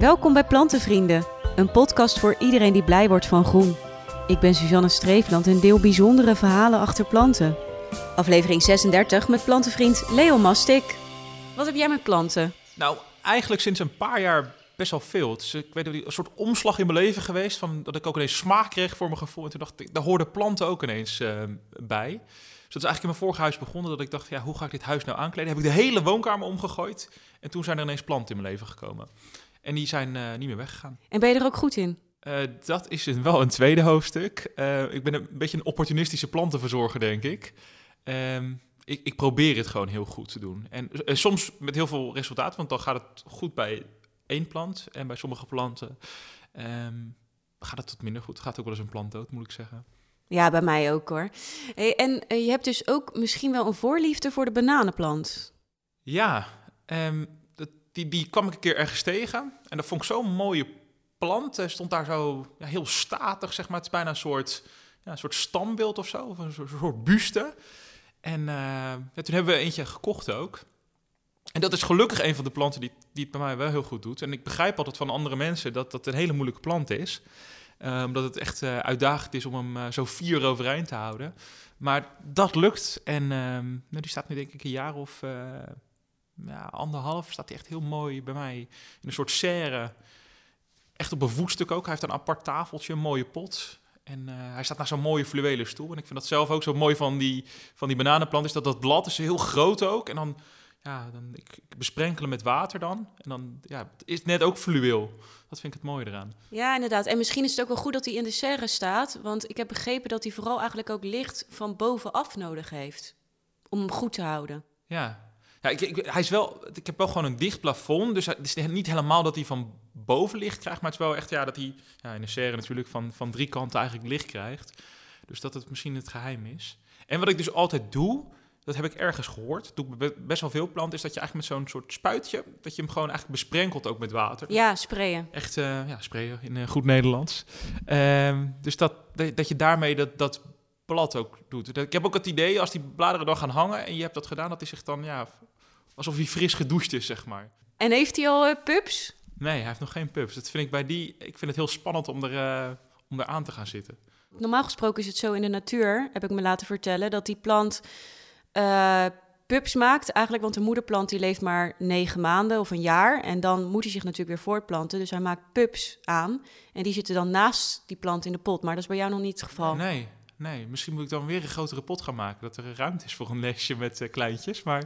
Welkom bij Plantenvrienden, een podcast voor iedereen die blij wordt van groen. Ik ben Suzanne Streefland en deel bijzondere verhalen achter planten. Aflevering 36 met plantenvriend Leon Mastik. Wat heb jij met planten? Nou, eigenlijk sinds een paar jaar best wel veel. Is, ik weet niet, een soort omslag in mijn leven geweest. Van, dat ik ook ineens smaak kreeg voor mijn gevoel. En toen dacht ik, daar hoorden planten ook ineens uh, bij. Dus dat is eigenlijk in mijn vorige huis begonnen. Dat ik dacht, ja, hoe ga ik dit huis nou aankleden? Heb ik de hele woonkamer omgegooid. En toen zijn er ineens planten in mijn leven gekomen. En die zijn uh, niet meer weggegaan. En ben je er ook goed in? Uh, dat is een, wel een tweede hoofdstuk. Uh, ik ben een beetje een opportunistische plantenverzorger, denk ik. Um, ik, ik, probeer het gewoon heel goed te doen. En soms met heel veel resultaat, want dan gaat het goed bij één plant. En bij sommige planten um, gaat het tot minder goed. Gaat ook wel eens een plant dood, moet ik zeggen. Ja, bij mij ook hoor. Hey, en je hebt dus ook misschien wel een voorliefde voor de bananenplant. Ja, um, die, die kwam ik een keer ergens tegen. En dat vond ik zo'n mooie plant. Hij stond daar zo ja, heel statig, zeg maar. Het is bijna een soort, ja, een soort standbeeld of zo. Of een soort, soort buste. En ja, toen hebben we eentje gekocht ook. En dat is gelukkig een van de planten die, die het bij mij wel heel goed doet. En ik begrijp altijd van andere mensen dat dat een hele moeilijke plant is. Uh, omdat het echt uh, uitdagend is om hem zo vier overeind te houden. Maar dat lukt. En nou, die staat nu denk ik een jaar of ja, anderhalf. Staat hij echt heel mooi bij mij in een soort serre. Echt op een voetstuk ook. Hij heeft een apart tafeltje, een mooie pot. En hij staat naar zo'n mooie fluwelen stoel. En ik vind dat zelf ook zo mooi van die, van die bananenplant. Is dat dat blad is heel groot ook. En dan ja, dan, ik, ik besprenkelen met water dan. En dan ja, het is net ook fluweel. Dat vind ik het mooie eraan. Ja, inderdaad. En misschien is het ook wel goed dat hij in de serre staat. Want ik heb begrepen dat hij vooral eigenlijk ook licht van bovenaf nodig heeft. Om hem goed te houden. Ja, ja ik, ik, hij is wel, ik heb wel gewoon een dicht plafond. Dus het is niet helemaal dat hij van boven licht krijgt. Maar het is wel echt ja, dat hij ja, in de serre natuurlijk van, van drie kanten eigenlijk licht krijgt. Dus dat het misschien het geheim is. En wat ik dus altijd doe dat heb ik ergens gehoord. Doe ik best wel veel planten. Is dat je eigenlijk met zo'n soort spuitje. dat je hem gewoon eigenlijk besprenkelt ook met water. Ja, sprayen. Echt, uh, ja, sprayen in uh, goed Nederlands. Uh, dus dat, dat je daarmee dat, dat blad ook doet. Ik heb ook het idee als die bladeren dan gaan hangen. en je hebt dat gedaan, dat hij zich dan ja. Alsof hij fris gedoucht is, zeg maar. En heeft hij al uh, pups? Nee, hij heeft nog geen pups. Dat vind ik bij die. Ik vind het heel spannend om er, om er aan te gaan zitten. Normaal gesproken is het zo in de natuur, heb ik me laten vertellen, dat die plant uh, pups maakt. Eigenlijk, want de moederplant die leeft maar negen maanden of een jaar. En dan moet hij zich natuurlijk weer voortplanten. Dus hij maakt pups aan. En die zitten dan naast die plant in de pot. Maar dat is bij jou nog niet het geval. Nee, nee. Misschien moet ik dan weer een grotere pot gaan maken. Dat er ruimte is voor een nestje met uh, kleintjes. Maar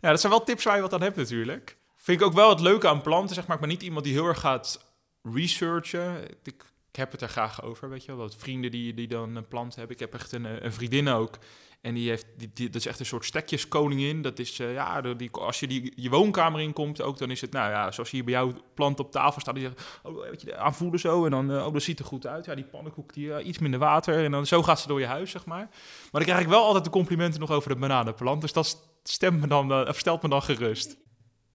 ja, dat zijn wel tips waar je wat aan hebt natuurlijk. Vind ik ook wel het leuke aan planten, zeg maar. Ik ben niet iemand die heel erg gaat researchen. Ik, ik heb het er graag over, weet je wel. Dat vrienden die, die dan een plant hebben. Ik heb echt een, een vriendin ook en die heeft, die, die, dat is echt een soort stekjeskoningin. Dat is, uh, ja, die, als je die, je woonkamer inkomt ook, dan is het, nou ja, zoals hier bij jou plant op tafel staat. Die zegt, oh, je, aanvoelen zo. En dan, uh, oh, dat ziet er goed uit. Ja, die pannenkoek, die, uh, iets minder water. En dan zo gaat ze door je huis, zeg maar. Maar dan krijg ik wel altijd de complimenten nog over de bananenplant. Dus dat stemt me dan, of stelt me dan gerust.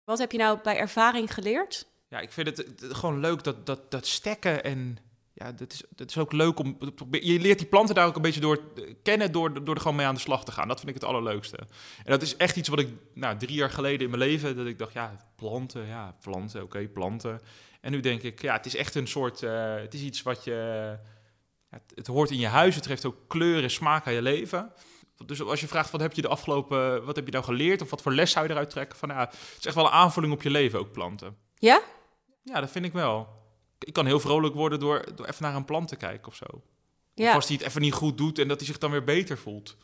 Wat heb je nou bij ervaring geleerd? Ja, ik vind het, het gewoon leuk dat, dat, dat stekken en ja, dat is, dat is ook leuk om. Je leert die planten daar ook een beetje door kennen door, door er gewoon mee aan de slag te gaan. Dat vind ik het allerleukste. En dat is echt iets wat ik nou, drie jaar geleden in mijn leven, dat ik dacht, ja, planten, ja, planten, oké, planten. En nu denk ik, ja, het is echt een soort, uh, het is iets wat je, het, hoort in je huis, het geeft ook kleur en smaak aan je leven. Dus als je vraagt, wat heb je de afgelopen, wat heb je nou geleerd of wat voor les zou je eruit trekken? Van, ja, het is echt wel een aanvulling op je leven ook planten. Ja? Ja, dat vind ik wel ik kan heel vrolijk worden door, door even naar een plant te kijken of zo. Ja. Of als hij het even niet goed doet en dat hij zich dan weer beter voelt.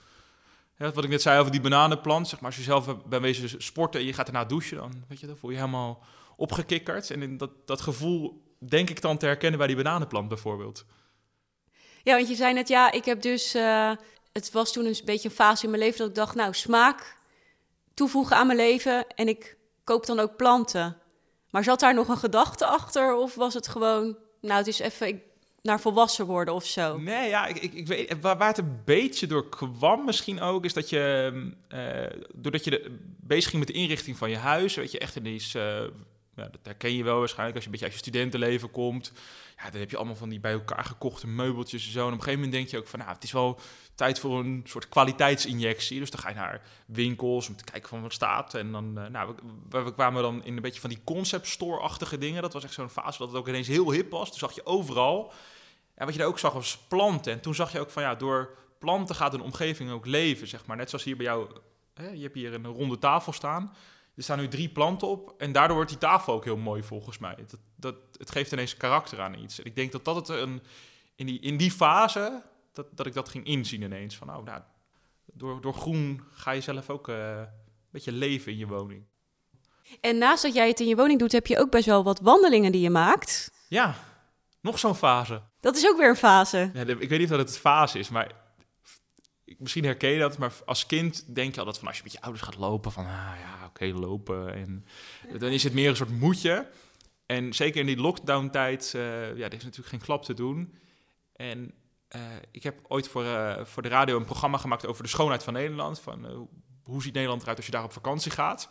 Ja, wat ik net zei over die bananenplant, zeg maar, als je zelf bent wezen sporten en je gaat erna douchen, dan, weet je, dan voel je helemaal opgekikkerd. En in dat, dat gevoel denk ik dan te herkennen bij die bananenplant bijvoorbeeld. Ja, want je zei net, ja, ik heb dus, uh, het was toen een beetje een fase in mijn leven dat ik dacht, nou, smaak toevoegen aan mijn leven en ik koop dan ook planten. Maar zat daar nog een gedachte achter? Of was het gewoon, nou, het is even naar volwassen worden of zo? Nee, ja, ik, ik, weet, waar, het een beetje door kwam misschien ook, is dat je, uh, doordat je bezig ging met de inrichting van je huis, weet je, echt in deze uh, ja, dat herken je wel waarschijnlijk als je een beetje uit je studentenleven komt. Ja, dan heb je allemaal van die bij elkaar gekochte meubeltjes en zo. En op een gegeven moment denk je ook van, nou, het is wel tijd voor een soort kwaliteitsinjectie. Dus dan ga je naar winkels om te kijken van wat staat. En dan, uh, nou, we, we, kwamen dan in een beetje van die concept store-achtige dingen. Dat was echt zo'n fase dat het ook ineens heel hip was. Toen zag je overal. En wat je daar ook zag was planten. En toen zag je ook van, ja, door planten gaat een omgeving ook leven, zeg maar. Net zoals hier bij jou, hè, je hebt hier een ronde tafel staan. Er staan nu drie planten op en daardoor wordt die tafel ook heel mooi volgens mij. Dat, dat, het geeft ineens karakter aan iets. ik denk dat dat het een, in, die, in die fase, dat, dat ik dat ging inzien ineens. Van nou, nou door, door groen ga je zelf ook uh, een beetje leven in je woning. En naast dat jij het in je woning doet, heb je ook best wel wat wandelingen die je maakt. Ja, nog zo'n fase. Dat is ook weer een fase. Ja, ik weet niet of het een fase is, maar misschien herken je dat, maar als kind denk je altijd van als je met je ouders gaat lopen, van ah ja, oké, lopen. En dan is het meer een soort moedje. En zeker in die lockdown-tijd, uh, ja, er is natuurlijk geen klap te doen. En uh, ik heb ooit voor, uh, voor de radio een programma gemaakt over de schoonheid van Nederland. Van hoe ziet Nederland eruit als je daar op vakantie gaat?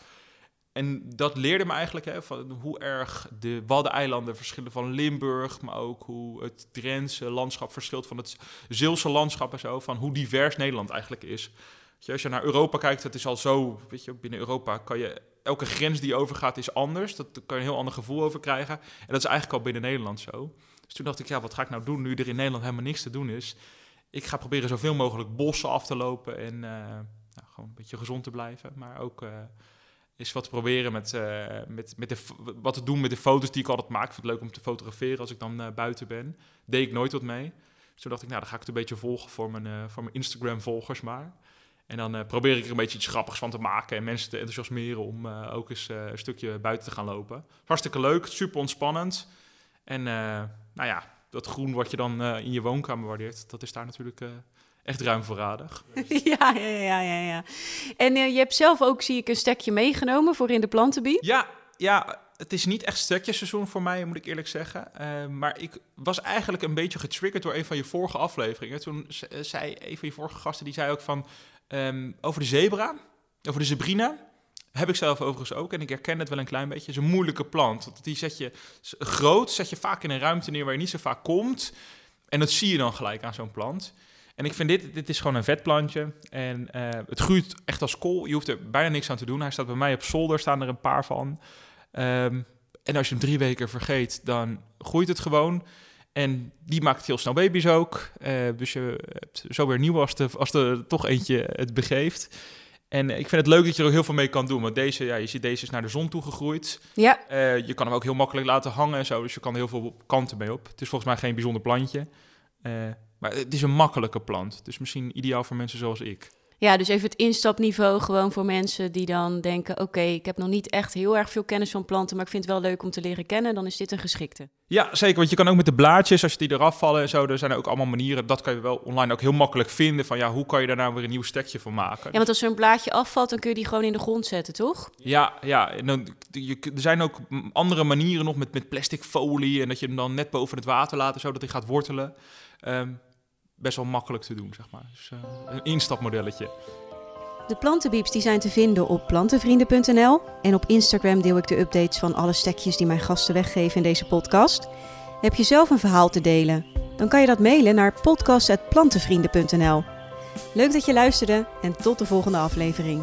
En dat leerde me eigenlijk hè, van hoe erg de Waddeneilanden verschillen van Limburg, maar ook hoe het Drentse landschap verschilt van het Zeelse landschap en zo, van hoe divers Nederland eigenlijk is. Je, als je naar Europa kijkt, het is al zo, weet je, binnen Europa kan je, elke grens die je overgaat is anders. Dat, daar kan je een heel ander gevoel over krijgen. En dat is eigenlijk al binnen Nederland zo. Dus toen dacht ik, ja, wat ga ik nou doen nu er in Nederland helemaal niks te doen is? Ik ga proberen zoveel mogelijk bossen af te lopen en uh, nou, gewoon een beetje gezond te blijven, maar ook... Uh, is wat te proberen met, uh, met, met de, wat te doen met de foto's die ik altijd maak. Ik vind het leuk om te fotograferen als ik dan uh, buiten ben. Deed ik nooit wat mee. Toen dacht ik, nou, dan ga ik het een beetje volgen voor mijn, uh, voor mijn Instagram-volgers maar. En dan probeer ik er een beetje iets grappigs van te maken en mensen te enthousiasmeren om ook eens een stukje buiten te gaan lopen. Hartstikke leuk, super ontspannend. En nou ja, dat groen wat je dan in je woonkamer waardeert, dat is daar natuurlijk echt ruim voorradig. ja, ja, ja, ja, ja. En uh, je hebt zelf ook, zie ik, een stekje meegenomen voor in de plantenbiet. Ja, ja, het is niet echt stekjesseizoen voor mij, moet ik eerlijk zeggen. Uh, maar ik was eigenlijk een beetje getriggerd door een van je vorige afleveringen. Toen zei een van je vorige gasten, die zei ook van... Um, over de zebra, over de zebrina... Heb ik zelf overigens ook en ik herken het wel een klein beetje. Het is een moeilijke plant. Want die zet je groot, zet je vaak in een ruimte neer waar je niet zo vaak komt. En dat zie je dan gelijk aan zo'n plant. En ik vind dit, dit is gewoon een vetplantje. En uh, het groeit echt als kool. Je hoeft er bijna niks aan te doen. Hij staat bij mij op zolder, staan er een paar van. Um, en als je hem drie weken vergeet, dan groeit het gewoon. En die maakt heel snel baby's ook. Uh, dus je hebt zo weer nieuw als, de, als er toch eentje het begeeft. En ik vind het leuk dat je er ook heel veel mee kan doen. Want deze, ja, je ziet deze is naar de zon toegegroeid. Ja. Uh, je kan hem ook heel makkelijk laten hangen en zo. Dus je kan er heel veel kanten mee op. Het is volgens mij geen bijzonder plantje. Uh, maar het is een makkelijke plant. Dus misschien ideaal voor mensen zoals ik. Ja, dus even het instapniveau gewoon voor mensen die dan denken... oké, ik heb nog niet echt heel erg veel kennis van planten... maar ik vind het wel leuk om te leren kennen. Dan is dit een geschikte. Ja, zeker. Want je kan ook met de blaadjes, als je die eraf vallen en zo... er zijn er ook allemaal manieren. Dat kan je wel online ook heel makkelijk vinden. Van ja, hoe kan je daar nou weer een nieuw stekje van maken? Ja, want als er een blaadje afvalt, dan kun je die gewoon in de grond zetten, toch? Ja, ja. En dan, je, er zijn ook andere manieren nog met, met plastic folie... en dat je hem dan net boven het water laat, zodat hij gaat wortelen... Um, best wel makkelijk te doen, zeg maar. Dus uh, een instapmodelletje. De plantenbieps die zijn te vinden op plantenvrienden.nl en op Instagram deel ik de updates van alle stekjes die mijn gasten weggeven in deze podcast. Heb je zelf een verhaal te delen? Dan kan je dat mailen naar podcast.plantenvrienden.nl. Leuk dat je luisterde en tot de volgende aflevering.